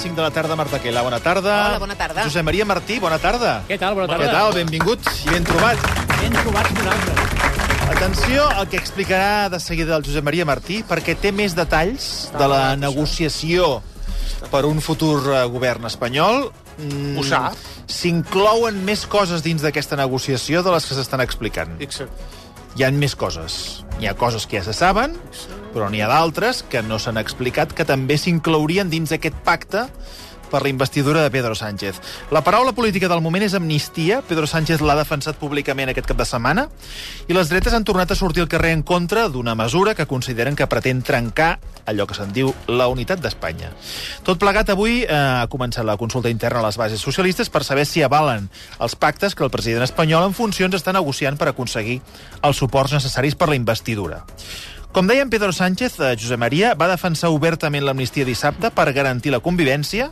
Les 5 de la tarda, Marta Quela. Bona tarda. Hola, bona tarda. Josep Maria Martí, bona tarda. Què tal? Bona tarda. Què tal? Benvingut i ben trobat. Ben trobats nosaltres. Atenció al que explicarà de seguida el Josep Maria Martí, perquè té més detalls de la negociació per un futur eh, govern espanyol. Mm, Ho sap. S'inclouen més coses dins d'aquesta negociació de les que s'estan explicant. Fixa't. Hi han més coses. Hi ha coses que ja se saben, però n'hi ha d'altres que no s'han explicat que també s'inclourien dins aquest pacte per la investidura de Pedro Sánchez. La paraula política del moment és amnistia. Pedro Sánchez l'ha defensat públicament aquest cap de setmana i les dretes han tornat a sortir al carrer en contra d'una mesura que consideren que pretén trencar allò que se'n diu la unitat d'Espanya. Tot plegat avui eh, ha començat la consulta interna a les bases socialistes per saber si avalen els pactes que el president espanyol en funcions està negociant per aconseguir els suports necessaris per la investidura. Com deia en Pedro Sánchez, eh, Josep Maria va defensar obertament l'amnistia dissabte per garantir la convivència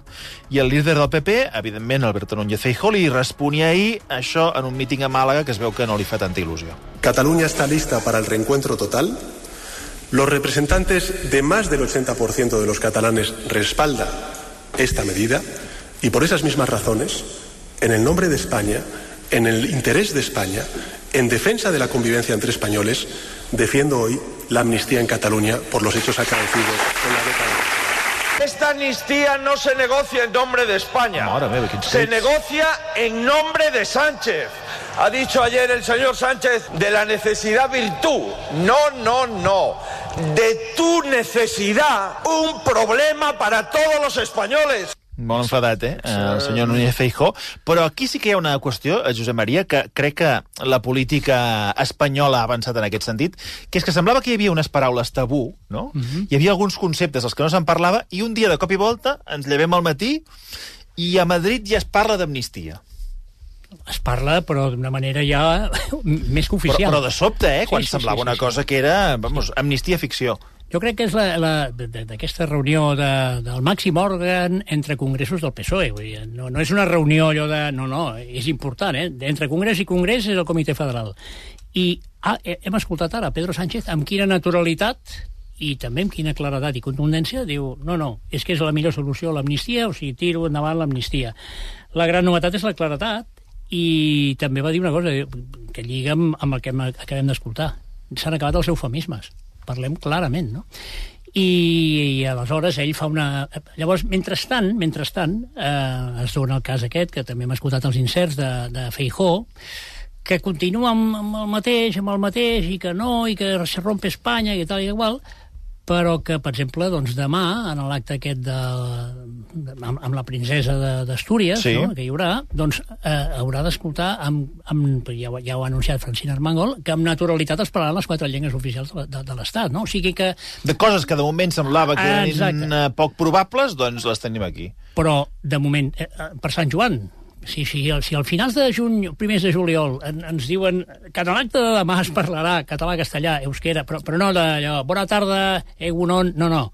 i el líder del PP, evidentment Alberto Núñez Feijóo, li responia ahir això en un míting a Màlaga que es veu que no li fa tanta il·lusió. Cataluña está lista para el reencuentro total. Los representantes de más del 80% de los catalanes respaldan esta medida y por esas mismas razones, en el nombre de España, en el interés de España, en defensa de la convivencia entre españoles, defiendo hoy la amnistía en Cataluña por los hechos acaecidos en la década. Esta amnistía no se negocia en nombre de España. Se negocia en nombre de Sánchez. Ha dicho ayer el señor Sánchez de la necesidad virtud. No, no, no. De tu necesidad, un problema para todos los españoles. Molt enfadat, eh? El senyor Núñez Feijó. Però aquí sí que hi ha una qüestió, eh, Josep Maria, que crec que la política espanyola ha avançat en aquest sentit, que és que semblava que hi havia unes paraules tabú, no? Uh -huh. Hi havia alguns conceptes dels que no se'n parlava, i un dia de cop i volta ens llevem al matí i a Madrid ja es parla d'amnistia. Es parla, però d'una manera ja més que Però, oficial. però de sobte, eh? Quan Sí, sí, semblava sí, una sí. cosa que era, vamos, amnistia ficció. Jo crec que és d'aquesta reunió de, del màxim òrgan entre congressos del PSOE. Vull dir, no, no és una reunió allò de... No, no, és important, eh? Entre congrés i congrés és el comitè federal. I ah, he- hem escoltat ara Pedro Sánchez amb quina naturalitat i també amb quina claredat i contundència diu, no, no, és que és la millor solució l'amnistia, o sigui, tiro endavant l'amnistia. La gran novetat és la claredat i també va dir una cosa que lliga amb, el que acabem d'escoltar. S'han acabat els eufemismes. Parlem clarament, no? I, i aleshores ell fa una... Llavors, mentrestant, mentrestant eh, es dona el cas aquest, que també hem escoltat els inserts de, de Feijó, que continua amb, amb el mateix, amb el mateix, i que no, i que se rompe Espanya, i tal i igual, però que, per exemple, doncs, demà, en l'acte aquest de, de, amb, amb la princesa de- d'Astúries, Sí. no? que hi haurà, doncs eh, haurà d'escoltar, amb, amb, ja, ho- ja ho ha anunciat Francina Armengol, que amb naturalitat es parlaran les quatre llengües oficials de, de, de l'Estat, no? O sigui que, De coses que de moment semblava que eren Exacte. eh, poc probables, doncs les tenim aquí. però de moment, eh, eh, per Sant Joan, si, si, si al finals de juny, primers de juliol, en, ens diuen que en l'acte de demà es parlarà català, castellà, euskera, però, però no d'allò, bona tarda, egunon, no, no.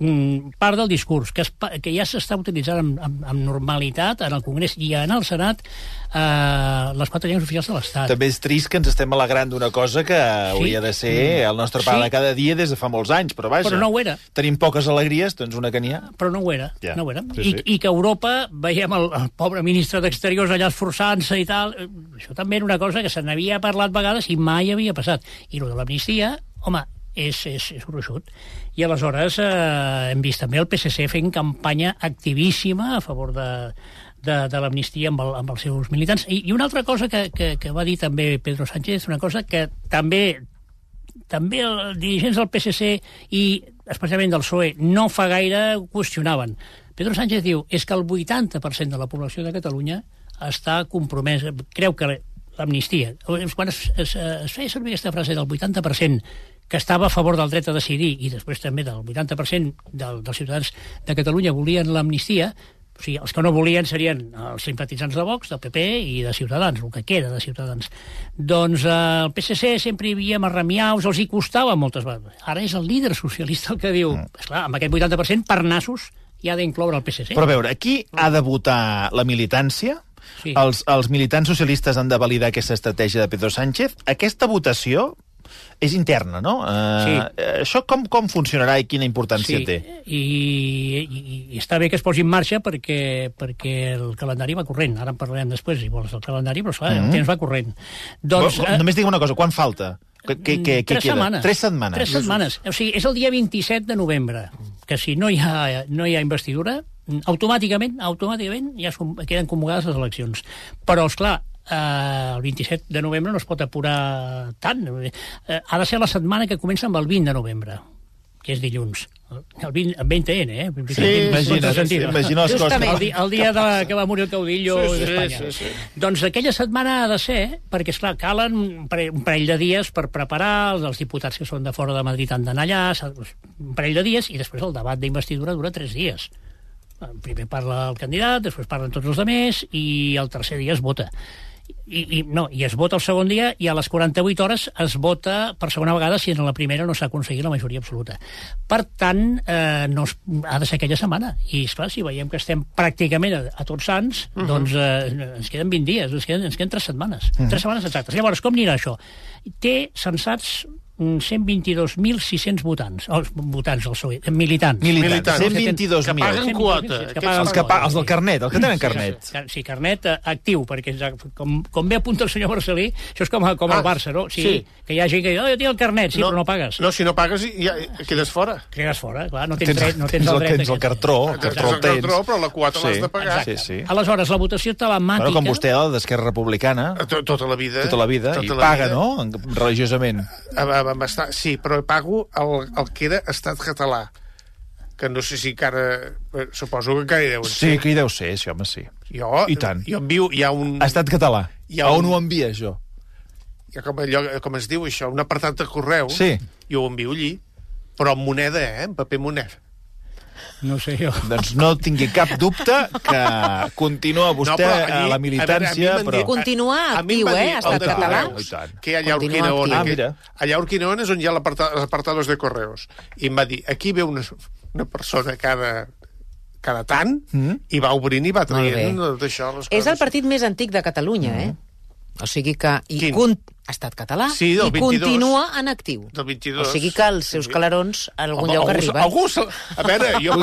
Mm, part del discurs, que, es, que ja s'està utilitzant amb, amb, amb normalitat en el Congrés i en el Senat eh, les quatre llengües oficials de l'Estat. També és trist que ens estem alegrant d'una cosa que hauria de ser el nostre pa Sí. de cada dia des de fa molts anys, però vaja. Però no ho era. Tenim poques alegries, doncs una que n'hi ha. però no ho era. Ja, no ho era. sí, I, sí. I que a Europa veiem el, el pobre ministre d'Exteriors allà esforçant-se i tal. eh, Això també era una cosa que se n'havia parlat vegades i mai havia passat. I el de l'amnistia, home, és, és, és gruixut. I aleshores eh, hem vist també el PSC fent campanya activíssima a favor de, de, de l'amnistia amb, el, amb els seus militants. I, I una altra cosa que, que, que va dir també Pedro Sánchez, una cosa que també també els dirigents del PSC i especialment del PSOE no fa gaire qüestionaven. Pedro Sánchez diu és que el 80% de la població de Catalunya està compromesa, creu que l'amnistia, quan es, es, es feia servir aquesta frase del 80%, que estava a favor del dret a decidir i després també del 80% del, dels ciutadans de Catalunya volien l'amnistia, o sigui, els que no volien serien els simpatitzants de Vox, del PP i de Ciutadans, el que queda de Ciutadans. Doncs eh, el PSC sempre hi havia marramiaus, els hi costava moltes vegades. Ara és el líder socialista el que diu, mm. esclar, amb aquest 80% per nassos hi ha d'incloure el PSC. Però a veure, aquí ha de votar la militància? Sí. Els, els militants socialistes han de validar aquesta estratègia de Pedro Sánchez. Aquesta votació és interna, no? Uh, Sí. Això com, com funcionarà i quina importància Sí, té? i, i, i està bé que es posi en marxa perquè, perquè el calendari va corrent. Ara en parlarem després, si vols, del calendari, però esclar, mm -hmm. el temps va corrent. Doncs, Bo- Només digue'm una cosa, quan falta? Què, què, què tres queda? setmanes. Tres setmanes. Tres setmanes. O sigui, és el dia 27 de novembre, que si no hi ha, no hi ha investidura, automàticament, automàticament ja queden convocades les eleccions. Però, és clar, eh, el 27 de novembre no es pot apurar tant. Eh, ha de ser la setmana que comença amb el 20 de novembre, que és dilluns. El 20, amb 20N, eh? Sí, imagina't, imagina les coses. El, el dia de la, que va morir el caudillo Sí, sí, d'Espanya. sí, sí. Doncs aquella setmana ha de ser, perquè, esclar, calen un parell, un parell de dies per preparar, els, els diputats que són de fora de Madrid han d'anar allà, un parell de dies, i després el debat d'investidura dura tres dies. Primer parla el candidat, després parlen tots els altres, i el tercer dia es vota. I, i, no, i es vota el segon dia i a les 48 hores es vota per segona vegada si en la primera no s'ha aconseguit la majoria absoluta. Per tant, eh, no es, ha de ser aquella setmana. I, esclar, si veiem que estem pràcticament a, a tots sants, uh -huh. doncs eh, ens queden 20 dies, ens queden, ens queden 3 setmanes. Uh -huh. 3 setmanes exactes. Llavors, com anirà això? Té censats mm, 122.600 votants, oh, votants al PSOE, eh, militants. Militants. Militants. 122.000. Que paguen quota. Que paguen Els, que pa, els del carnet, els que tenen Sí, carnet. Sí, sí, carnet eh, actiu, perquè ja, com, com bé apunta el senyor Marcelí, això és com, a- com Ah, el Barça, no? Sigui, sí. Que hi ha gent que diu, oh, jo tinc el carnet, sí, però no pagues. No, si no pagues, ja quedes fora. Quedes fora, clar, no tens, Tens, dret, no tens, tens, el el, dret. tens el cartró, el Tens cartró el tens. cartró, però la quota Sí. l'has de pagar. Sí, sí. Aleshores, la votació telemàtica... Bueno, com vostè, d'Esquerra Republicana, To- Tota la vida. tota la vida, Tota i la paga, vida. no?, En- religiosament. Ah, va, va, va estar- Sí, però pago el, el que era estat català que no sé si encara... eh, Suposo que encara hi deuen Sí, que hi deu ser, sí, home, sí. Jo, I tant. Jo envio, hi ha un... Estat català. Hi ha A on un- ho envia, això? Hi ha com, allò, com es diu això, un apartat de correu. Sí. I ho envio allí. Però en moneda, eh? En paper moneda. No sé jo. Doncs no tingui cap dubte que continua vostè però a allí- la a veure, militància, a mi m'han però... Continua a mi actiu, va dir eh, el Estat català. Correus, I tant. Que hi ha allà a Urquinaona. Ah, mira. Allà a Urquinaona és on hi ha els apartados de correus. I em va dir, aquí ve una, una persona cada, cada tant Mm. i va obrint i va traient d'això les És coses. el partit més antic de Catalunya, eh? O sigui que... I Quin? con... ha estat català Sí, i 22. continua en actiu. Del 22. O sigui que els seus Sí. calarons a algun Home, lloc algú, arriben. Algú, a veure, jo...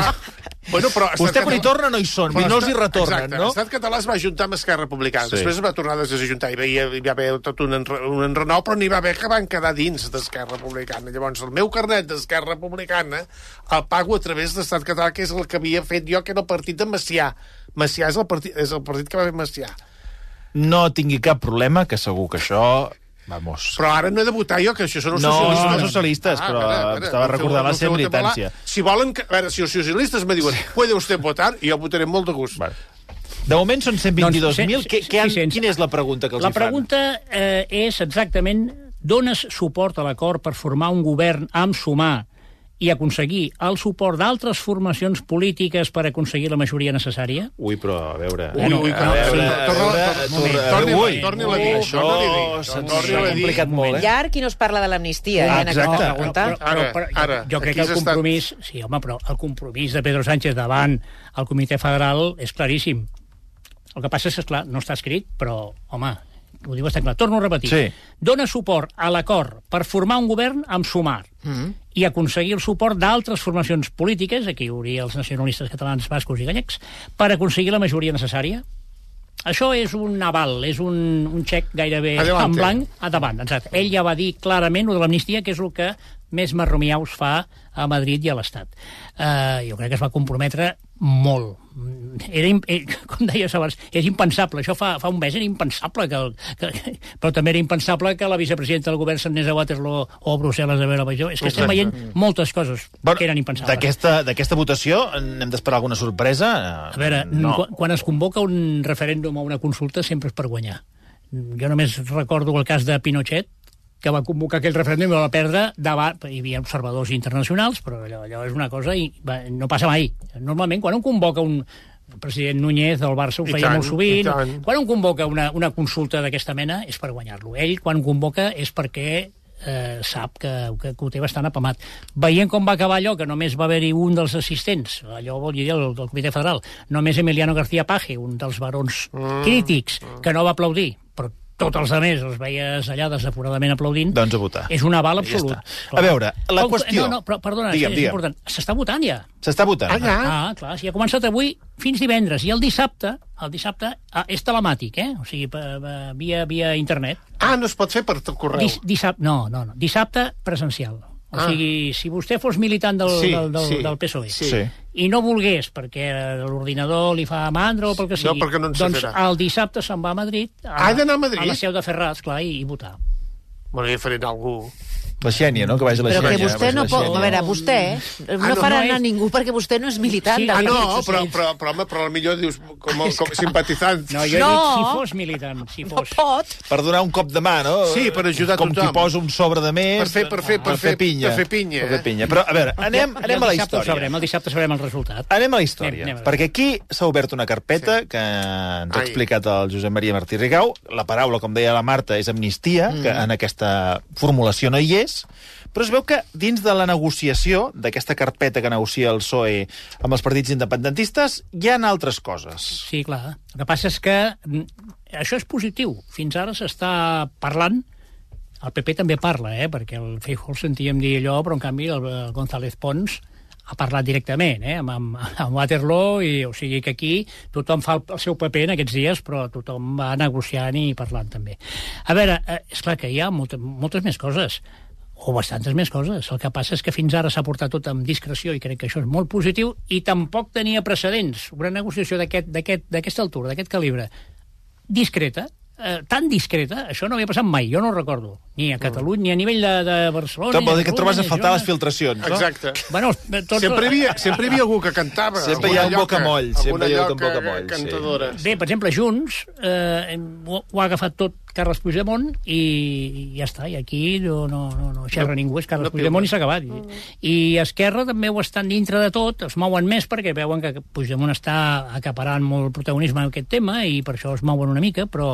bueno, però Vostè quan hi torna no hi són, Però no els hi retornen, exacte, no? L'estat català es va ajuntar amb Esquerra Republicana. Sí. Després es va tornar a desajuntar. Hi, veia, hi va haver tot un, enre, un enrenou, però n'hi va haver que van quedar dins d'Esquerra Republicana. Llavors, el meu carnet d'Esquerra Republicana el pago a través d'Estat català, que és el que havia fet jo, que era el partit de Macià. Macià és el partit, és el partit que va fer Macià. No tingui cap problema, que segur que això... Vamos. Però ara no he de votar jo, que això són els No, socialistes. són els socialistes, però estava no recordant la no seva feu votar militància. Si volen... Que, a veure, si els socialistes me diuen puede usted votar, jo votaré amb molt de gust. Vale. De moment són 122.000. Doncs, Què, què han, 600. quina és la pregunta que els La hi fan? pregunta eh, és exactament dones suport a l'acord per formar un govern amb sumar i aconseguir el suport d'altres formacions polítiques per aconseguir la majoria necessària? Ui, però a veure... Ui, ui, a però- veure, torni-la- a dir, Això torni-la a dir, se'ns torni-la a dir. complicat molt, eh? Llarg i no es parla de l'amnistia, eh, en Exacte. aquesta pregunta. Ara, ara, jo, crec que el compromís... Sí, home, però el compromís de Pedro Sánchez davant el comitè federal és claríssim. El que passa és que, esclar, no està escrit, però, home, ho diu bastant clar. Torno a repetir. Sí. Dona suport a l'acord per formar un govern amb sumar Mm. i aconseguir el suport d'altres formacions polítiques, aquí hi hauria els nacionalistes catalans, bascos i gallecs, per aconseguir la majoria necessària? Això és un aval, és un, un xec gairebé Adelante. en blanc a davant. Exacte. Ell ja va dir clarament el de l'amnistia, que és el que més marromiaus fa a Madrid i a l'Estat. Uh, jo crec que es va comprometre molt. Era, eh, com deies abans, és impensable. Això fa, fa un mes era impensable. Que, el, que, però també era impensable que la vicepresidenta del govern s'anés a Waterloo o a Brussel·les a veure la És que estem veient moltes coses que eren impensables. D'aquesta votació n'hem d'esperar alguna sorpresa? A veure, no. quan, quan es convoca un referèndum o una consulta sempre és per guanyar. Jo només recordo el cas de Pinochet, que va convocar aquell referèndum i va perdre davant... Hi havia observadors internacionals, però allò, allò és una cosa i va, no passa mai. Normalment, quan un convoca un, el president Núñez del Barça ho I feia tant, molt sovint. Quan un convoca una, una consulta d'aquesta mena és per guanyar-lo. Ell, quan convoca, és perquè eh, sap que, que, que ho té bastant apamat. Veient com va acabar allò, que només va haver-hi un dels assistents, allò vol dir el del Comitè Federal, només Emiliano García Paje, un dels barons mm. crítics, que no va aplaudir, però tots els altres els veies allà desaforadament aplaudint, Doncs a votar. és un aval Ja absolut. està. A veure, la Oh, qüestió- No, no, però perdona, Digue'm, és, és digue'm. important. S'està votant ja. S'està votant. Ah, ja? Ah, clar, si ha començat avui fins divendres. I el dissabte, el dissabte ah, és telemàtic, eh? O sigui, via, via internet. Ah, no es pot fer per correu. Dis, dissabte, no, no, no. Dissabte presencial. O Ah. sigui, si vostè fos militant del, Sí, del, del, sí, del PSOE sí. I no volgués perquè l'ordinador li fa mandra o pel que No, sigui, perquè no en doncs sabrà. el dissabte se'n va a Madrid, a, Ha a Madrid? a la seu de Ferraz, clar, i, i votar. Bueno, ja faré algú. La Xènia, no? Que vagi a la Però que Xènia. vostè vagi a no pot... A veure, vostè no no, farà no anar és- ningú perquè vostè no és militant Sí, Ah, no, però, però, però, home, però millor dius com, com simpatitzant. No, jo he No. dit si fos militant, si No fos. pot. Per donar un cop de mà, no? Sí, per ajudar Com tothom. qui posa un sobre de més... Per fer- per fer- per fer- pinya. per fer pinya, Per fer eh? pinya. Però, a veure, anem, Ja- anem a la història. Sabrem, el dissabte sabrem el resultat. Anem a la història, Anem, anem a perquè aquí s'ha obert una carpeta sí. que ens ha Ai. explicat el Josep Maria Martí Rigau. La paraula, com deia la Marta, és amnistia, mm. que en aquesta formulació no hi és, però es veu que dins de la negociació d'aquesta carpeta que negocia el PSOE amb els partits independentistes hi ha altres coses. Sí, clar. El que passa és que mm, això és positiu. Fins ara s'està parlant el PP també parla, eh? perquè el Feijó el sentíem dir allò, però en canvi el, González Pons ha parlat directament, eh? amb, amb, amb Waterloo, i, o sigui que aquí tothom fa el, el seu paper en aquests dies, però tothom va negociant i parlant també. A veure, eh, és clar que hi ha molta, moltes més coses, o bastantes més coses. El que passa és que fins ara s'ha portat tot amb discreció i crec que això és molt positiu i tampoc tenia precedents. Una negociació d'aquest- d'aquest- d'aquesta altura, d'aquest calibre, discreta, eh, tan discreta, això no havia passat mai, jo no ho recordo, ni a Catalunya, ni a nivell de, de Barcelona... Tot vol dir que trobes a faltar les filtracions, no? Exacte. Bueno, tots... Sempre hi, havia, sempre hi havia algú que cantava. Sempre hi ha un bocamoll, sempre hi ha un bocamoll, sí. Cantadora. Bé, per exemple, Junts eh, ho, ho ha agafat tot Carles Puigdemont i, i ja està, i aquí no, no, no, no xerra No- ningú, és Carles no Puigdemont i s'ha acabat. I, I Esquerra també ho estan dintre de tot, es mouen més perquè veuen que Puigdemont està acaparant molt protagonisme en aquest tema i per això es mouen una mica, però,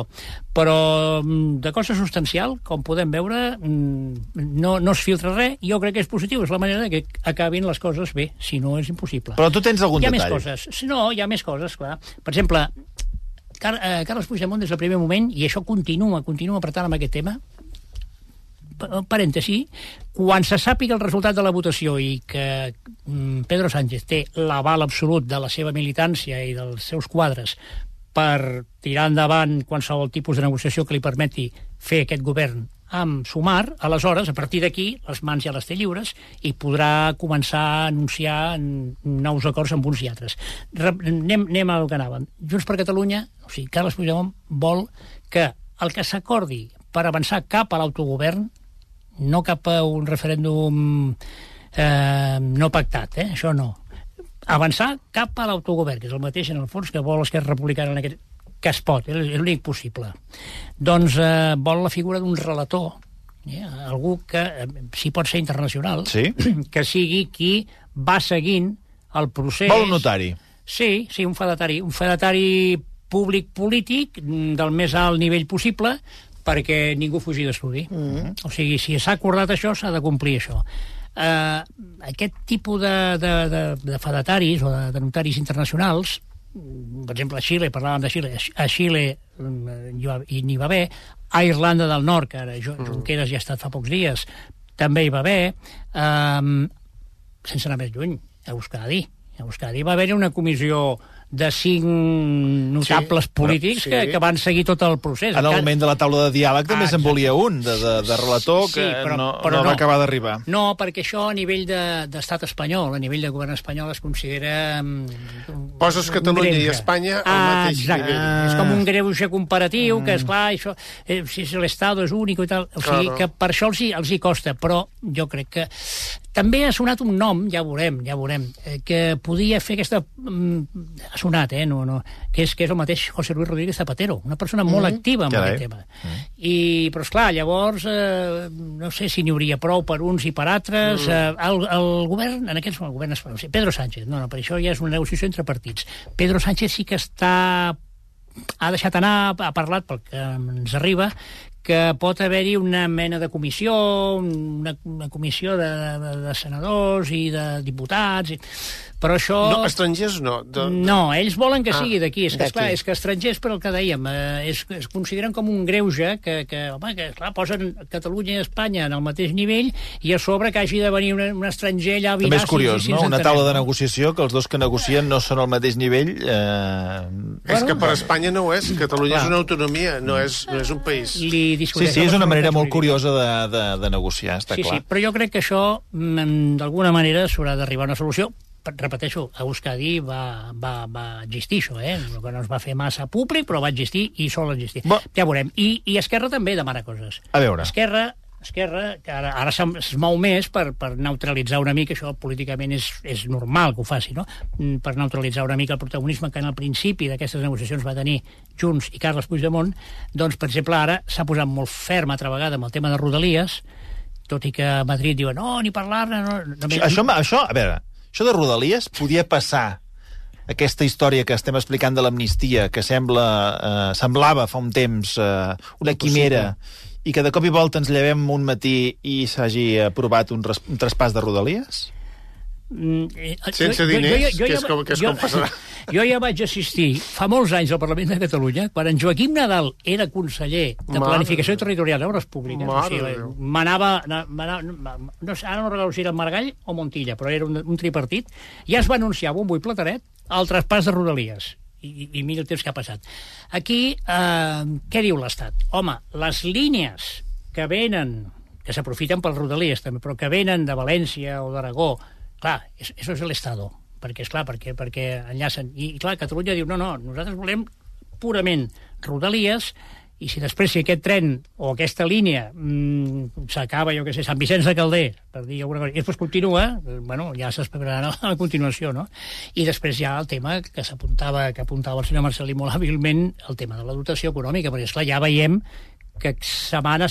però mm, de cosa substancial, com podem veure, mm, no, no es filtra res, i jo crec que és positiu, és la manera que acabin les coses bé, si no és impossible. Però tu tens algun Hi ha detall. més coses. No, hi ha més coses, clar. Per exemple, Car eh, Carles Puigdemont des del primer moment, i això continua, continua apretant amb aquest tema, pa- parèntesi, quan se sàpiga el resultat de la votació i que mm, Pedro Sánchez té l'aval absolut de la seva militància i dels seus quadres per tirar endavant qualsevol tipus de negociació que li permeti fer aquest govern amb Sumar, aleshores, a partir d'aquí, les mans ja les té lliures i podrà començar a anunciar nous acords amb uns i altres. Re anem, anem al que anàvem. Junts per Catalunya, o sigui, Carles Puigdemont vol que el que s'acordi per avançar cap a l'autogovern, no cap a un referèndum eh, no pactat, eh? això no. Avançar cap a l'autogovern, que és el mateix en el fons que vol Esquerra Republicana en aquest, que es pot, és l'únic possible. Doncs eh, vol la figura d'un relator, eh, algú que, eh, si pot ser internacional, Sí. que sigui qui va seguint el procés... Vol un notari. Sí, sí, un fedatari, un fedatari públic polític mm, del més alt nivell possible perquè ningú fugi d'estudi. Mm -hmm. O sigui, si s'ha acordat això, s'ha de complir això. Uh, aquest tipus de, de, de, de fedataris o de, de notaris internacionals per exemple, a Xile, parlàvem de Xile, a Xile mm, n'hi va haver, a Irlanda del Nord, que ara Jo- Junqueras ja ha estat fa pocs dies, també hi va haver, um, sense anar més lluny, a Euskadi. A Euskadi va haver una comissió de cinc notables Sí, polítics però- que, sí. que van seguir tot el procés. En el moment de la taula de diàleg també Ah, se'n volia un, de, de, de relator, Sí, que però- no, però no, no. va acabar d'arribar. No, perquè això a nivell de- d'estat de, espanyol, a nivell de govern espanyol es considera... mm, Poses un Catalunya i greuge. Espanya al ah, mateix exacte. nivell. És com un greuge comparatiu, mm. que, esclar, això, eh, si l'Estado és únic i tal... O sigui, Claro. que per això els hi, els hi costa, però jo crec que També ha sonat un nom, ja veurem, ja veurem, eh, que podia fer aquesta... Mm, ha sonat, eh? No, no, que, és, que és el mateix José Luis Rodríguez Zapatero, una persona molt activa en Carai. aquest tema. I, però, esclar, llavors, eh, no sé si n'hi hauria prou per uns i per altres. Eh, el, el govern, en aquests el govern espanyol, sí, Pedro Sánchez, no, no, per això ja és una negociació entre partits. Pedro Sánchez sí que està ha deixat anar, ha parlat pel que ens arriba, que pot haver-hi una mena de comissió, una, una comissió de, de, de senadors i de diputats, i... però això... No, estrangers no. De, de... No, ells volen que Ah, sigui d'aquí. És que, esclar, és que estrangers, per el que dèiem, eh, es, es consideren com un greuge que, que home, que, clar, posen Catalunya i Espanya en el mateix nivell i a sobre que hagi de venir un, un estranger allà a També és virar si- curiós, si no? Una taula de negociació que els dos que negocien no són al mateix nivell. Eh... És que per Espanya no ho és. Catalunya és Clar. una autonomia, no és, no és un país. Li Sí, sí, és una manera molt curiosa de, de, de negociar, està sí, clar. Sí, però jo crec que això, mm, d'alguna manera, s'haurà d'arribar a una solució. Repeteixo, a Euskadi va, va, va existir això, eh? que no es va fer massa públic, però va existir i sol existir. Bo- Ja veurem. I, I Esquerra també demana coses. A veure. Esquerra, Esquerra que ara, ara es mou més per, per neutralitzar una mica, això políticament és, és normal que ho faci, no? Mm, per neutralitzar una mica el protagonisme que en el principi d'aquestes negociacions va tenir Junts i Carles Puigdemont, doncs, per exemple, ara s'ha posat molt ferm altra vegada amb el tema de Rodalies, tot i que a Madrid diuen no, ni parlar-ne... No, només... Això, això, a veure, això de Rodalies podia passar aquesta història que estem explicant de l'amnistia, que sembla, eh, semblava fa un temps eh, una quimera, i que de cop i volta ens llevem un matí i s'hagi aprovat un, un traspàs de Rodalies? Mm, eh, Sense diners, que és com- que és jo, com passarà. Jo ja vaig assistir fa molts anys al Parlament de Catalunya, quan en Joaquim Nadal era conseller de Mare Planificació. Territorial d'Obres Públiques. Mare o sigui, manava, na- manava, no sé, ara no recordo si era Margall o Montilla, però era un, un tripartit, ja es va anunciar bombo i plateret el traspàs de Rodalies. I, i, i mira el temps que ha passat. Aquí, eh, què diu l'Estat? Home, les línies que venen, que s'aprofiten pels rodalies també, però que venen de València o d'Aragó, clar, és- això és l'Estado, perquè, és clar, perquè, perquè enllacen. I, I, clar, Catalunya diu, no, no, nosaltres volem purament rodalies i si després si aquest tren o aquesta línia mm, s'acaba, jo què sé, Sant Vicenç de Calder, per dir alguna cosa, i després continua, bueno, ja s'esperaran a la continuació, no? I després hi ha el tema que s'apuntava, que apuntava el senyor Marcelí molt hàbilment, el tema de la dotació econòmica, perquè, esclar, ja veiem que setmana,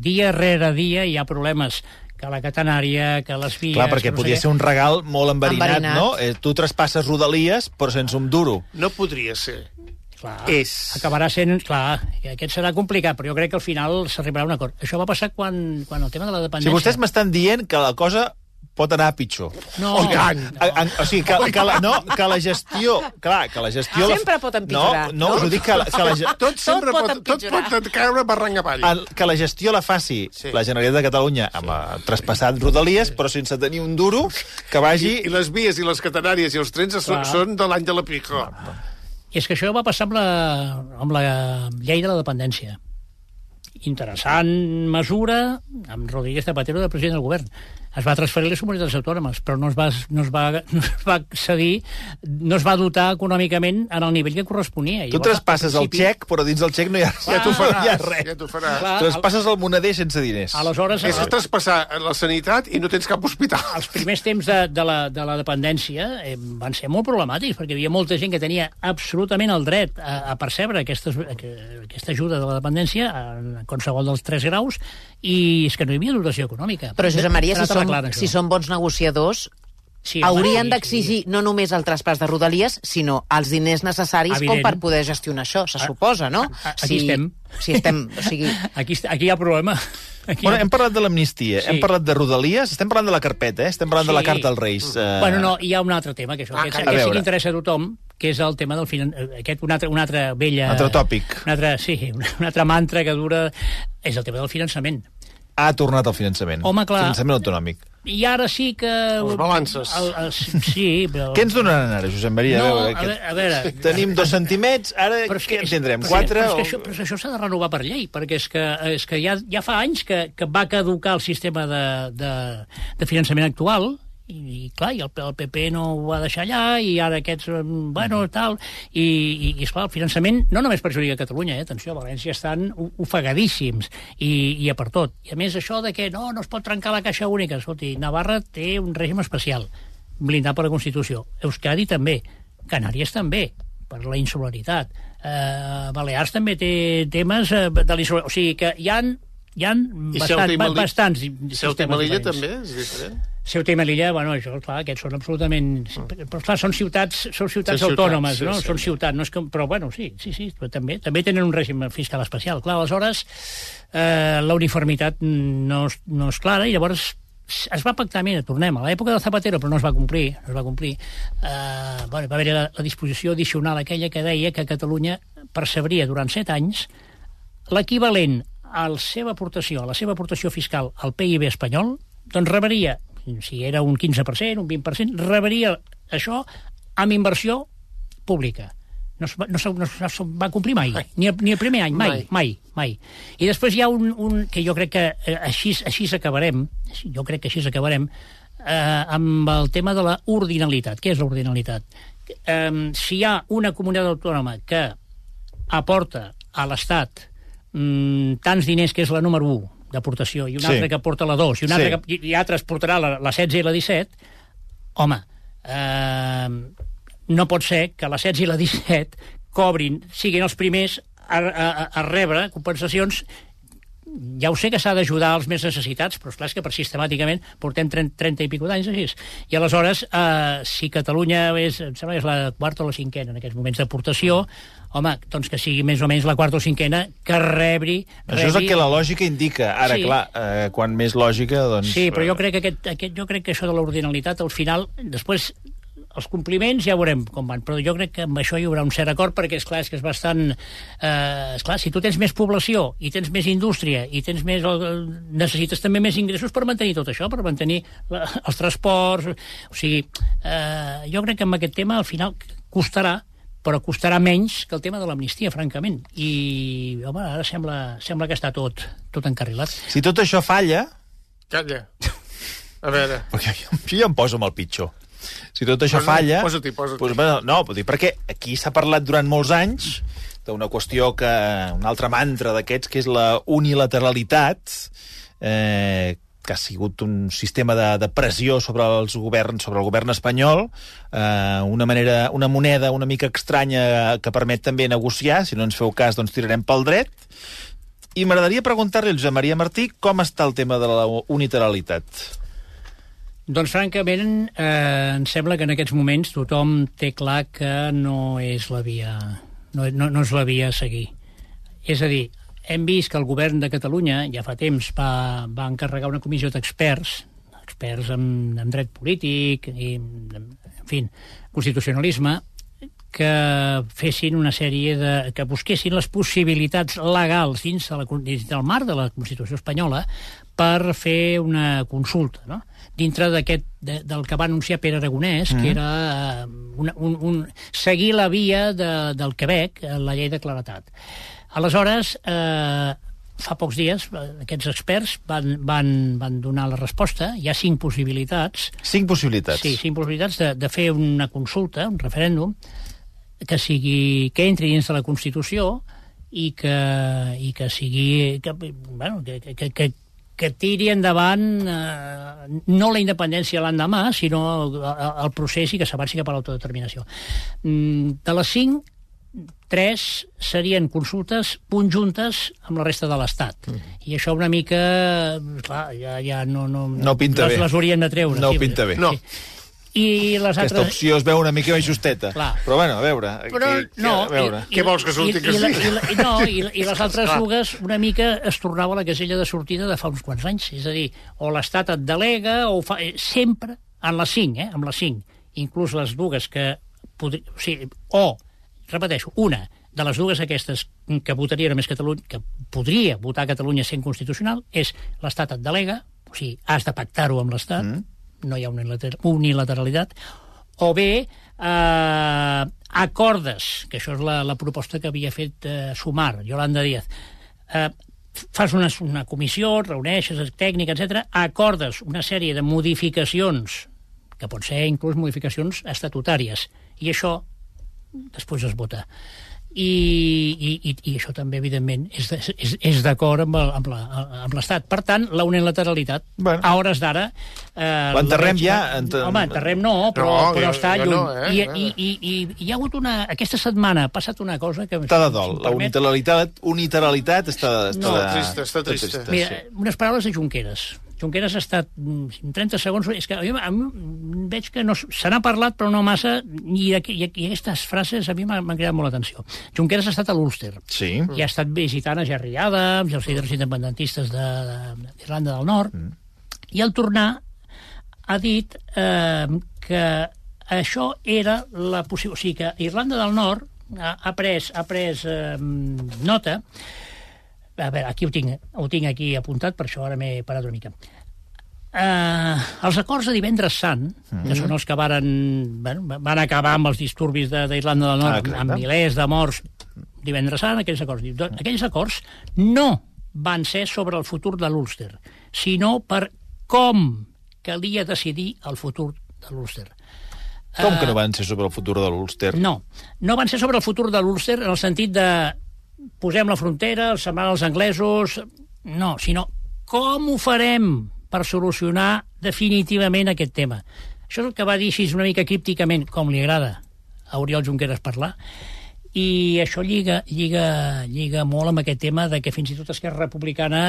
dia rere dia hi ha problemes que la catenària, que les vies... Clar, perquè no sé podia ser un regal molt enverinat, Enverinat. no? Eh, tu traspasses Rodalies, però sense un duro. No podria ser. Clar, És. Acabarà sent... Clar, i aquest serà complicat, però jo crec que al final s'arribarà a un acord. Això va passar quan, quan el tema de la Si dependència... vostès m'estan dient que la cosa pot anar pitjor. No, Oh, i tant. no. A, a, o sigui, que, que, la, no, que la gestió... Clar, que la gestió... la- Sempre pot empitjorar, No, no, no? us ho dic que, la- que, la, ge- Tot sempre pot pot, tot pot caure barranc avall. el, que la gestió la faci Sí. la Generalitat de Catalunya amb sí. traspassat Rodalies, però sense tenir un duro que vagi... I les vies i les catenàries i els trens són, Clar. són de l'any de la pico. I és que això va passar amb la, amb la llei de la dependència. Interessant mesura amb Rodríguez Zapatero de president del govern. Es va transferir a les comunitats autònomes, però no es va, no es va, no es va cedir, no es va dotar econòmicament en el nivell que corresponia. Tu traspasses el xec, però dins del xec no hi ha, Ja t'ho hi ha faràs, res. ja t'ho faràs. Clar. Traspasses el moneder sense diners. Aleshores, És traspassar la sanitat i no tens cap hospital. els primers temps de, de, la, de la dependència eh, van ser molt problemàtics, perquè hi havia molta gent que tenia absolutament el dret a, a percebre aquestes, que- aquesta ajuda de la dependència en qualsevol dels tres graus, i és que no hi havia dotació econòmica. Però, Josep Maria, si arreglant, això. si som bons negociadors, Sí, haurien d'exigir no només el traspàs de Rodalies, sinó els diners necessaris Evident. com per poder gestionar això, se suposa, no? a- aquí estem. Si estem, o sigui, Aquí, aquí hi ha problema. Aquí Bueno, hi ha- hem parlat de l'amnistia, Sí. hem parlat de Rodalies, estem parlant de la carpeta, eh? estem parlant de la Sí. carta als Reis. Eh... Bueno, no, hi ha un altre tema, que, això, Ah, aquest. A aquest sí que interessa a tothom, que és el tema del finan... eh, aquest un altre, un altre vella... Un altre tòpic. Un altre, sí, un altre mantra que dura... És el tema del finançament. Ha tornat el finançament. Home, clar. Finançament autonòmic. I ara sí que... Les balances. El, el, sí, però... Què ens donaran ara, Josep Maria? No, a veure, a veure... Tenim dos centimets, ara Però què en tindrem? però- Quatre? Però és que o- això, però això s'ha de renovar per llei, perquè és que, és que ja, ja fa anys que, que va caducar el sistema de, de, de finançament actual i, i clar, i el, el PP no ho va deixar allà, i ara aquests, eh, bueno, tal, i, i, i esclar, el finançament no només perjudica Catalunya, eh? atenció, a València estan ofegadíssims, i, i a per tot. I a més això de que no, no es pot trencar la caixa única, escolti, Navarra té un règim especial, blindat per la Constitució, Euskadi també, Canàries també, per la insularitat, eh, Balears també té temes eh, de l'insularitat, o sigui que hi han hi ha bastant, bastants I Ceuta i Melilla també és diferent? Ceuta i Melilla, bueno, això, clar, aquests són absolutament... Però, clar, són ciutats, són ciutats Sí, ciutats, autònomes, sí, no? sí. Són ciutats, no és com... Però, bueno, sí, sí, sí, però també, també tenen un règim fiscal especial. Clar, aleshores, eh, la uniformitat no, no és clara i llavors es va pactar, mira, tornem a l'època del Zapatero, però no es va complir, no es va complir. Eh, bueno, va haver la, la disposició addicional aquella que deia que Catalunya percebria durant set anys l'equivalent a la seva aportació, a la seva aportació fiscal al PIB espanyol, doncs rebria, si era un 15%, un 20%, rebria això amb inversió pública. No no, es, no es va complir mai, ni el, ni el primer any, mai, mai, mai, mai. I després hi ha un, un que jo crec que eh, així, així acabarem, jo crec que així acabarem, eh, amb el tema de la ordinalitat. Què és l'ordinalitat? Eh, si hi ha una comunitat autònoma que aporta a l'Estat mm, tants diners que és la número 1 d'aportació i una Sí. altra que porta la 2 i una Sí. altra que, i, i altres portarà la, la 16 i la 17 home eh, no pot ser que la 16 i la 17 cobrin, siguin els primers a, a, a rebre compensacions ja ho sé que s'ha d'ajudar als més necessitats, però esclar, és que per sistemàticament portem 30, 30 i pico d'anys així. I aleshores, eh, si Catalunya és, em sembla que és la quarta o la cinquena en aquests moments d'aportació, home, doncs que sigui més o menys la quarta o cinquena que rebri... Això és el rebi- que la lògica indica. Ara, Sí. clar, eh, quan més lògica, doncs... Sí, però jo crec que, aquest, aquest, jo crec que això de l'ordinalitat, al final, després, els compliments ja veurem com van, però jo crec que amb això hi haurà un cert acord, perquè, és clar és que és bastant... Eh, esclar, si tu tens més població, i tens més indústria, i tens més... eh, necessites també més ingressos per mantenir tot això, per mantenir la, els transports... O sigui, eh, jo crec que amb aquest tema, al final, costarà, però costarà menys que el tema de l'amnistia, francament. I, home, ara sembla, sembla que està tot, tot encarrilat. Si tot això falla, Calla. A veure... perquè jo, jo ja em poso amb el pitjor. Si tot això Posa- falla... posa-t'hi, posa-t'hi. Doncs, bueno, no, vull dir, perquè aquí s'ha parlat durant molts anys d'una qüestió que... un altre mantra d'aquests, que és la unilateralitat, eh, que ha sigut un sistema de, de pressió sobre els governs, sobre el govern espanyol, eh, una manera, una moneda una mica estranya que permet també negociar, si no ens feu cas, doncs tirarem pel dret. I m'agradaria preguntar-li al Josep Maria Martí com està el tema de la unilateralitat. Doncs, francament, eh, em sembla que en aquests moments tothom té clar que no és la via, no, no, no és la via a seguir. És a dir, hem vist que el govern de Catalunya ja fa temps va, va encarregar una comissió d'experts, experts en, en dret polític i, en fi, constitucionalisme, que fessin una sèrie de... que busquessin les possibilitats legals dins, de la, dins del marc de la Constitució espanyola per fer una consulta, no? dintre d'aquest de, del que va anunciar Pere Aragonès, mm. que era eh, una, un, un, seguir la via de, del Quebec, la llei de claretat. Aleshores, eh, fa pocs dies, eh, aquests experts van, van, van donar la resposta. Hi ha cinc possibilitats. Cinc possibilitats. Sí, cinc possibilitats de, de fer una consulta, un referèndum, que sigui que entri dins de la Constitució i que, i que sigui que, bueno, que, que, que, que tiri endavant eh, no la independència l'endemà, sinó el, el procés i que s'avanci cap a l'autodeterminació. Mm, De les cinc, tres serien consultes conjuntes amb la resta de l'Estat. Mm. I això una mica... Clar, ja, ja no, no, No pinta les, bé. les haurien de treure. No sí, pinta bé. No. Sí. I les Aquesta altres... opció es veu una mica més justeta. Clar. Però bueno, a veure... Però aquí, no, a veure. i, Què vols que surti i, que i, la- sí? I, la- i, no, i, i les altres dues una mica es tornava a la casella de sortida de fa uns quants anys. És a dir, o l'Estat et delega, o fa... eh, sempre en les cinc, eh? amb les cinc. Inclús les dues que... Podri... O, sigui, o, repeteixo, una de les dues aquestes que votaria només Catalunya, que podria votar Catalunya sent constitucional, és l'Estat et delega, o sigui, has de pactar-ho amb l'Estat, mm. no hi ha unilater unilateralitat, o bé eh, acordes, que això és la, la proposta que havia fet eh, Sumar, Yolanda Díaz, eh, fas una, una comissió, reuneixes tècnica, etc, acordes una sèrie de modificacions que pot ser inclús modificacions estatutàries. I això després es vota. I, i, i, i això també, evidentment, és, de, és, és d'acord amb el- amb l'Estat. Per tant, la unilateralitat, Bueno. a hores d'ara... Eh, L'enterrem ja, ente- Home, enterrem no, però, No, però jo- està jo lluny. no, eh? I, i, i, i, hi ha hagut una... Aquesta setmana ha passat una cosa que... Està de si dol. em La unilateralitat, unilateralitat està, està, No, de- trista, està trista. Mira, unes paraules de Junqueras. Junqueras ha estat mm, en 30 segons... És que a mi, a mi veig que no, se n'ha parlat, però no massa, i, i, i aquestes frases a mi m'han cridat molt l'atenció. Junqueras ha estat a l'Ulster Sí. i ha estat visitant a Jerry Adams els líders independentistes de- de- d'Irlanda del Nord, i al tornar ha dit eh, que això era la possible... O sigui, que Irlanda del Nord ha, ha pres, ha pres eh, nota a veure, aquí ho tinc, ho tinc aquí apuntat, per això ara m'he parat una mica. Uh, els acords de divendres sant, mm -hmm. que són els que varen, bueno, van acabar amb els disturbis de- d'Irlanda del Nord, Ah, amb, milers de morts divendres sant, aquells acords. Doncs Aquells acords no van ser sobre el futur de l'Ulster, sinó per com calia decidir el futur de l'Ulster. Com que no van ser sobre el futur de l'Ulster? No, no van ser sobre el futur de l'Ulster en el sentit de posem la frontera, els semblant als anglesos... No, sinó com ho farem per solucionar definitivament aquest tema. Això és el que va dir així una mica crípticament, com li agrada a Oriol Junqueras parlar, i això lliga, lliga, lliga molt amb aquest tema de que fins i tot Esquerra Republicana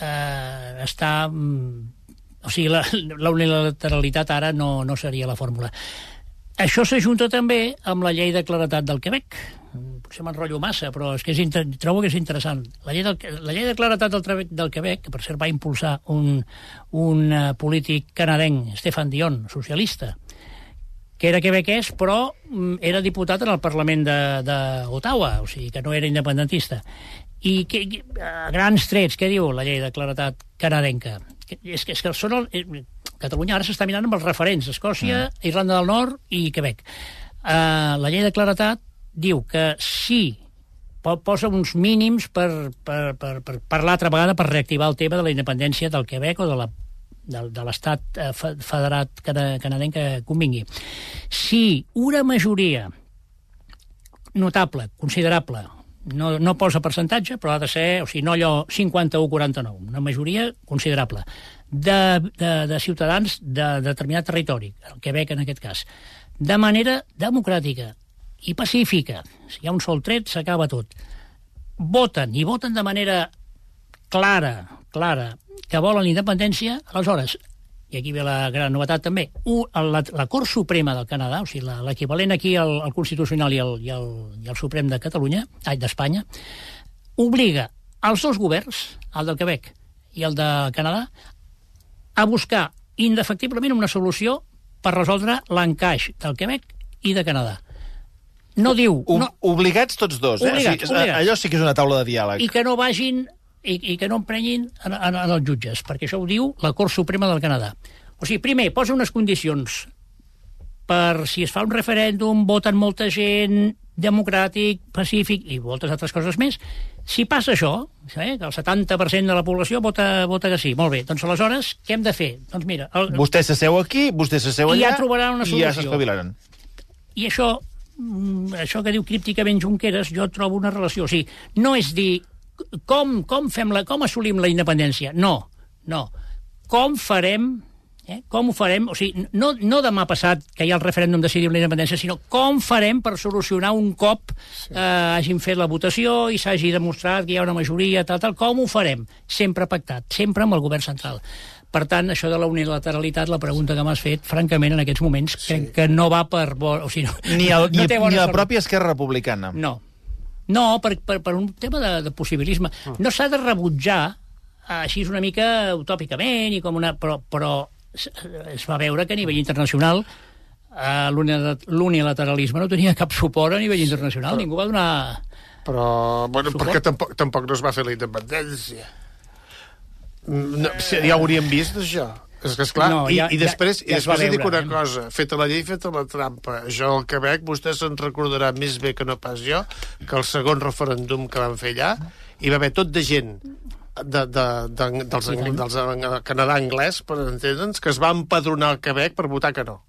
eh, està... mm, O sigui, la, la unilateralitat ara no, no seria la fórmula. Això s'ajunta també amb la llei de claretat del Quebec. Potser m'enrotllo massa, però és que és inter... trobo que és interessant. La llei, del... la llei de claretat del, Tre- del Quebec, que per cert va impulsar un, un uh, polític canadenc, Stefan Dion, socialista, que era quebequès, però mm, era diputat en el Parlament de- d'Ottawa, o sigui, que no era independentista. I que, a grans trets, què diu la llei de claretat canadenca? Que, és, que, és que són el, eh, Catalunya ara s'està mirant amb els referents, Escòcia, mm. Irlanda del Nord i Quebec. Uh, la llei de claretat diu que sí po- posa uns mínims per, per, per, per, per l'altra vegada per reactivar el tema de la independència del Quebec o de la de, de l'estat eh, fe- federat cana, canadenc que convingui. Si una majoria notable, considerable, no, no posa percentatge, però ha de ser, o sigui, no allò 51-49, una majoria considerable de, de, de ciutadans de determinat territori, el Quebec en aquest cas, de manera democràtica i pacífica. Si hi ha un sol tret, s'acaba tot. Voten, i voten de manera clara, clara, que volen la independència, aleshores, i aquí ve la gran novetat també, u- la, la Cort Suprema del Canadà, o sigui, l'equivalent aquí al, al Constitucional i al, i, al, i al Suprem de Catalunya, ai, d'Espanya, obliga els dos governs, el del Quebec i el de Canadà, a buscar indefectiblement una solució per resoldre l'encaix del Quebec i de Canadà. No diu... O, No, Obligats tots dos, eh? Obligats, o sigui, obligats. Allò sí que és una taula de diàleg. i que no vagin i, i que no emprenyin en, en, en els jutges, perquè això ho diu la Cort Suprema del Canadà. O sigui, primer, posa unes condicions per si es fa un referèndum, voten molta gent, democràtic, pacífic i moltes altres coses més. Si passa això, eh, que el 70% de la població vota, vota que sí, molt bé, doncs aleshores què hem de fer? Doncs mira, el, Vostè s'asseu aquí, vostè s'asseu I allà... ja trobaran una I ja solució. s'espavilaran. I això, això que diu crípticament Junqueras, jo trobo una relació. O sigui, no és dir com, com, fem la, com assolim la independència. No, no. Com farem Eh? Com ho farem? O sigui, no, no demà passat que hi ha el referèndum decidim la independència, sinó com farem per solucionar un cop sí. eh, hagin fet la votació i s'hagi demostrat que hi ha una majoria, tal, tal. Com ho farem? Sempre pactat, sempre amb el govern central. Per tant, això de la unilateralitat, la pregunta que m'has fet, francament, en aquests moments, sí. crec que no va per... bo- O sigui, no, Ni, el, no ni, té bona ni la pròpia Esquerra Republicana. No. No, per, per, per un tema de, de possibilisme. No s'ha de rebutjar eh, així una mica utòpicament, i com una, però, però es, es va veure que a nivell internacional eh, l'unila- l'unilateralisme no tenia cap suport a nivell internacional. Ningú va donar... Però, bueno, Suport. perquè tampoc, tampoc no es va fer la independència. No, si ja ho hauríem vist, això. És que, esclar, No, i, ja- i després, ja- ja i després et dic veure, una eh? cosa, feta la llei, feta la trampa. Jo al Quebec, vostè se'n recordarà més bé que no pas jo, que el segon referèndum que van fer allà, hi va haver tot de gent de, de, de, dels, ang- dels, ang- Canadà anglès, per entendre'ns, que es va empadronar al Quebec per votar que no.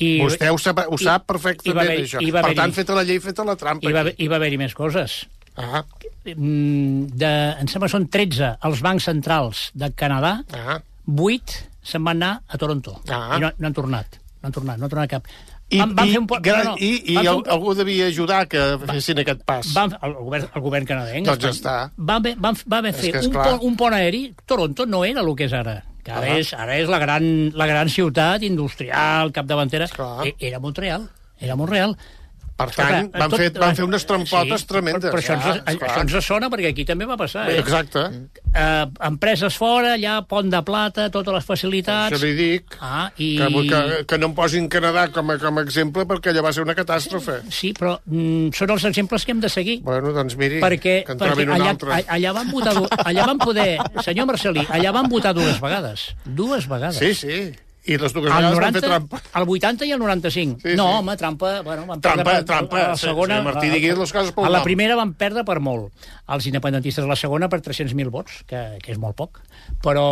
I, Vostè ho sap, ho i- sap i va perfectament, haver- això. i va Per tant, feta la llei, feta la trampa. Hi va, hi va haver-hi més coses. Ah, Mm, De, em sembla que són 13 els bancs centrals de Canadà, ah. 8 se'n van anar a Toronto. Ah. I no, no han tornat. No han tornat, no han tornat cap. I, Van- van i, fer un gran, no, no, i, i van fer el, un- algú devia ajudar que fessin aquest pas. van, el, govern, el govern canadenc Doncs ja està. va, van, va És fet que és un, clar. pont, un pont aeri Toronto no era el que és ara que ara, Ah. és, ara és la gran, la gran ciutat industrial, capdavantera Clar. E- era Montreal era Montreal Per tant, Escolta, van, tot- fer, van fer unes trampotes sí, tremendes. Però, però això, Ja, ens, això ens sona perquè aquí també va passar. Eh? Exacte. Eh, empreses fora, allà, pont de plata, totes les facilitats... Això li dic. Ah, i... Que, que, que no em posin Canadà com a, com a exemple perquè allò va ser una catàstrofe. Sí, però mm, són els exemples que hem de seguir. Bueno, doncs miri, perquè, que en perquè trobin un allà, altre. allà, van votar, allà van poder... Senyor Marcelí, allà van votar dues vegades. Dues vegades. Sí, sí. I les dues vegades van 90, fer trampa. al 80 i al 95. Sí, no, sí. home, trampa... Bueno, van Trampa, perdre per, trampa. A la segona, sí, Martí, a- diguis les coses pel A la primera van perdre per molt. Els independentistes a la segona per 300.000 vots, que, que és molt poc. Però...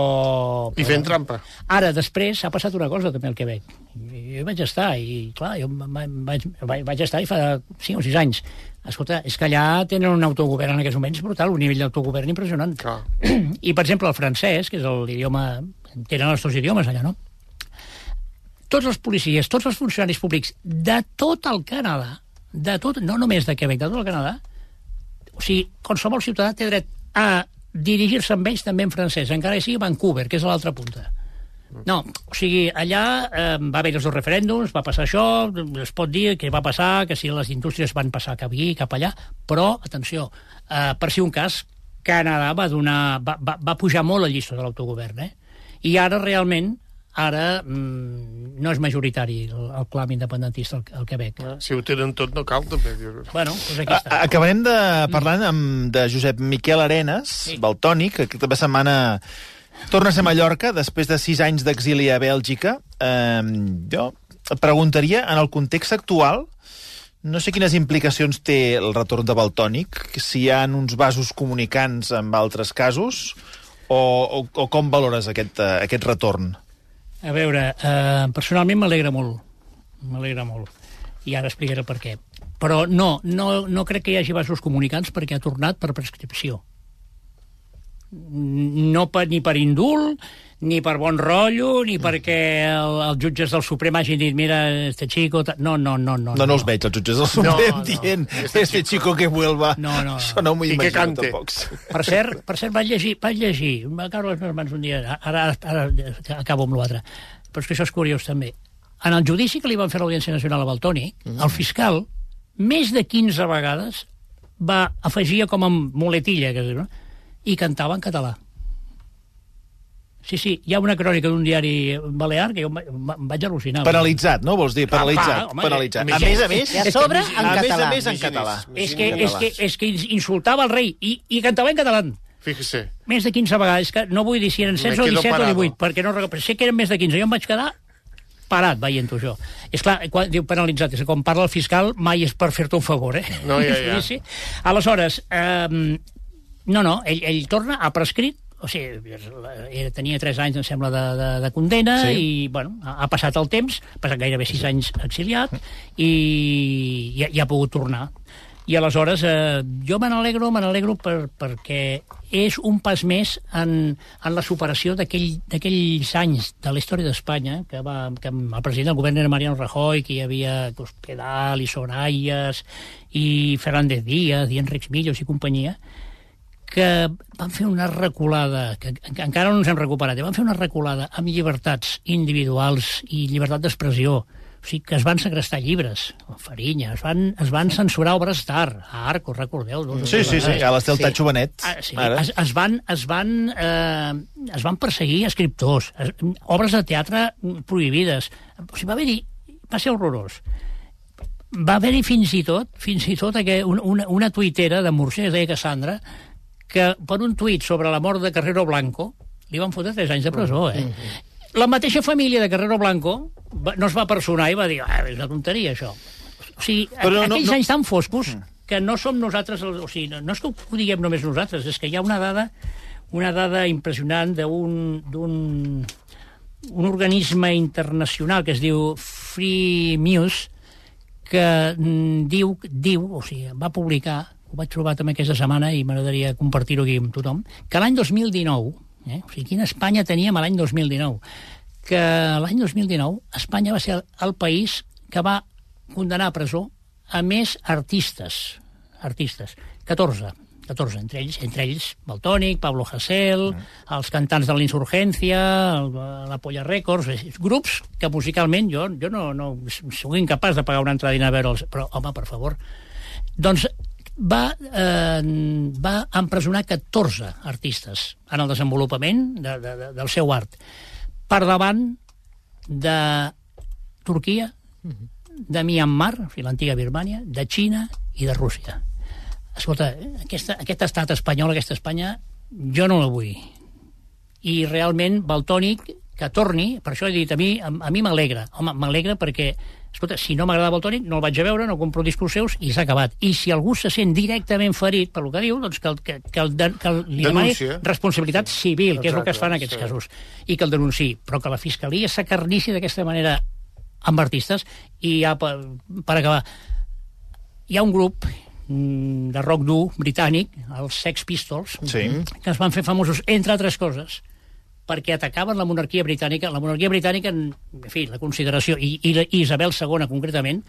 I fent trampa. Ara, després, s'ha passat una cosa també al Quebec. Jo vaig estar, i clar, jo va- vaig, vaig, vaig estar i fa 5 o 6 anys. Escolta, és que allà tenen un autogovern en aquests moments brutal, un nivell d'autogovern impressionant. Clar. I, per exemple, el francès, que és l'idioma... Tenen els dos idiomes allà, no? Tots els policies, tots els funcionaris públics de tot el Canadà, de tot, no només de Quebec, de tot el Canadà, o sigui, qualsevol ciutadà té dret a dirigir-se amb ells també en francès, encara que sigui Vancouver, que és a l'altra punta. No, o sigui, allà eh, va haver els dos referèndums, va passar això, es pot dir que va passar, que si les indústries van passar cap aquí, cap allà, però, atenció, eh, per si un cas, Canadà va, donar, va, va, va pujar molt el llistó de l'autogovern, eh? I ara, realment, ara mm, no és majoritari el, el clam independentista al, al Quebec. Si ho tenen tot, no cal, també. Bueno, doncs aquí A- està. Acabarem de parlar amb, de Josep Miquel Arenas, sí. Baltònic, que aquesta setmana torna a ser a Mallorca després de sis anys d'exili a Bèlgica. Eh, jo et preguntaria, en el context actual, no sé quines implicacions té el retorn de Baltònic, si hi ha uns vasos comunicants amb altres casos, o, o, o com valores aquest, eh, aquest retorn? A veure, eh, personalment m'alegra molt. M'alegra molt. I ara explicaré per què. Però no, no, no crec que hi hagi vasos comunicants perquè ha tornat per prescripció. No per, ni per indult, ni per bon rotllo, ni perquè el, els jutges del Suprem hagin dit mira, este chico... ta-". No, no, no. No, No, no els veig, els jutges del Suprem no. dient este chico que vuelva. No, no, no. Això no m'ho imagino cante. tampoc. Per cert, per cert vaig llegir, vaig llegir, va caure a les meves mans un dia, ara, ara, ara acabo amb l'altre, però és que això és curiós també. En el judici que li van fer a l'Audiència Nacional a Baltoni, mm. el fiscal, més de 15 vegades, va afegir com a muletilla, que no? i cantava en català. Sí, sí, hi ha una crònica d'un diari balear que jo em va- em vaig al·lucinar. Penalitzat, no? Vols dir? Penalitzat. home, penalitzat. eh, A més a més... A sobre, en a més a català. més en català. És que, és, que, és que insultava el rei i, i cantava en català. Fíjese. Més de 15 vegades, que no vull dir si eren Me 16 o quedo 17 parado. o 18, perquè no recordo. Sé que eren més de 15. Jo em vaig quedar parat veient-ho això. És clar, quan diu penalitzat, és que quan parla el fiscal mai és per fer-te un favor, eh? No, ja, ja. Sí, sí. Aleshores, eh, no, no, ell, ell torna, ha prescrit, o sigui, era, tenia 3 anys, em sembla, de, de, de condena, Sí. i, bueno, ha, ha passat el temps, ha passat gairebé 6 anys exiliat, i, i, i ha pogut tornar. I aleshores, eh, jo me n'alegro, me n'alegro per, perquè és un pas més en, en la superació d'aquell- d'aquells anys de la història d'Espanya, que, va, que el president del govern era Mariano Rajoy, que hi havia Cospedal i Sorayas, i Fernández Díaz, i Enrics Millos i companyia, que van fer una reculada, que, encara no ens hem recuperat, eh? van fer una reculada amb llibertats individuals i llibertat d'expressió. O sigui, que es van segrestar llibres, Farinya, es van, es van censurar obres d'art, a Arco, recordeu? Sí, sí, sí, vegades. a l'estel Sí. Tacho Benet. Ah, sí, Ara. es, es van, es van, eh, es van perseguir escriptors, es, obres de teatre prohibides. O sigui, va haver-hi... Va ser horrorós. Va haver-hi fins i tot, fins i tot que una, una, una tuitera de Murcia, es deia Cassandra, que per un tuit sobre la mort de Carrero Blanco li van fotre 3 anys de presó, eh? La mateixa família de Carrero Blanco va, no es va personar i va dir, ah, és una tonteria, això. O sigui, Però Però no- aquells no- anys tan foscos que no som nosaltres, els- o sigui, no, no és que ho diguem només nosaltres, és que hi ha una dada una dada impressionant d'un d'un un organisme internacional que es diu Free Muse, que mm, diu, diu, o sigui, va publicar, ho vaig trobar també aquesta setmana i m'agradaria compartir-ho aquí amb tothom, que l'any 2019, eh, o sigui, quina Espanya teníem l'any 2019, que l'any 2019 Espanya va ser el, el país que va condenar a presó a més artistes, artistes, 14, 14, entre ells, entre ells Baltònic, Pablo Hasél, mm. els cantants de la Insurgència, el, la Polla Records, grups que musicalment jo, jo no, no soc incapaç de pagar una entradina a veure'ls, però, home, per favor. Doncs va, eh, va empresonar 14 artistes en el desenvolupament de, de, de, del seu art, per davant de Turquia, de Myanmar, l'antiga Birmània, de Xina i de Rússia escolta, aquesta, aquest estat espanyol, aquesta Espanya, jo no la vull. I realment, Baltònic, que torni, per això he dit, a mi a, a mi m'alegra. Home, m'alegra perquè, escolta, si no m'agrada Baltònic, no el vaig a veure, no compro discos seus i s'ha acabat. I si algú se sent directament ferit per lo que diu, doncs que, el, que, que, el, que el, li demani responsabilitat civil, Exacte, que és el que es fa en aquests sí. casos, i que el denunciï. Però que la Fiscalia s'acarnissi d'aquesta manera amb artistes, i ja per, per acabar, hi ha un grup Mm, de rock dur britànic, els Sex Pistols, sí. que es van fer famosos, entre altres coses, perquè atacaven la monarquia britànica. La monarquia britànica, en fi, la consideració, i, i Isabel II concretament,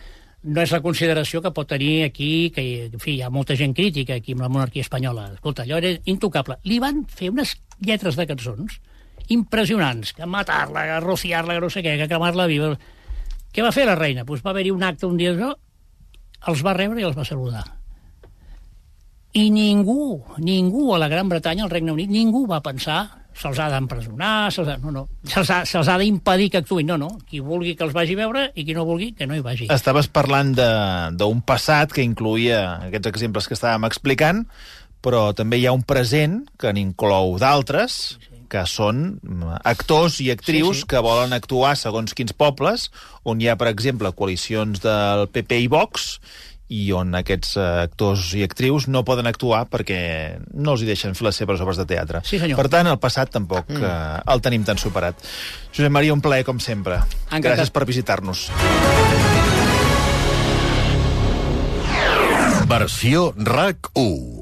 no és la consideració que pot tenir aquí, que en fi, hi ha molta gent crítica aquí amb la monarquia espanyola. Escolta, allò era intocable. Li van fer unes lletres de cançons impressionants, que matar-la, que rociar-la, que no sé què, que cremar-la viva. Què va fer la reina? Pues va haver-hi un acte un dia, els va rebre i els va saludar i ningú, ningú a la Gran Bretanya, al Regne Unit, ningú va pensar se'ls ha d'empresonar, se'ls ha, no, no, se'ls ha, se ha d'impedir que actuïn. No, no, qui vulgui que els vagi a veure i qui no vulgui que no hi vagi. Estaves parlant d'un passat que incluïa aquests exemples que estàvem explicant, però també hi ha un present que n'inclou d'altres, que són actors i actrius sí, sí. que volen actuar segons quins pobles, on hi ha, per exemple, coalicions del PP i Vox, i on aquests eh, actors i actrius no poden actuar perquè no els hi deixen fer les seves obres de teatre. Sí, senyor. Per tant, el passat tampoc mm. eh, el tenim tan superat. Josep Maria, un plaer, com sempre. Encantat. Gràcies per visitar-nos. Versió RAC 1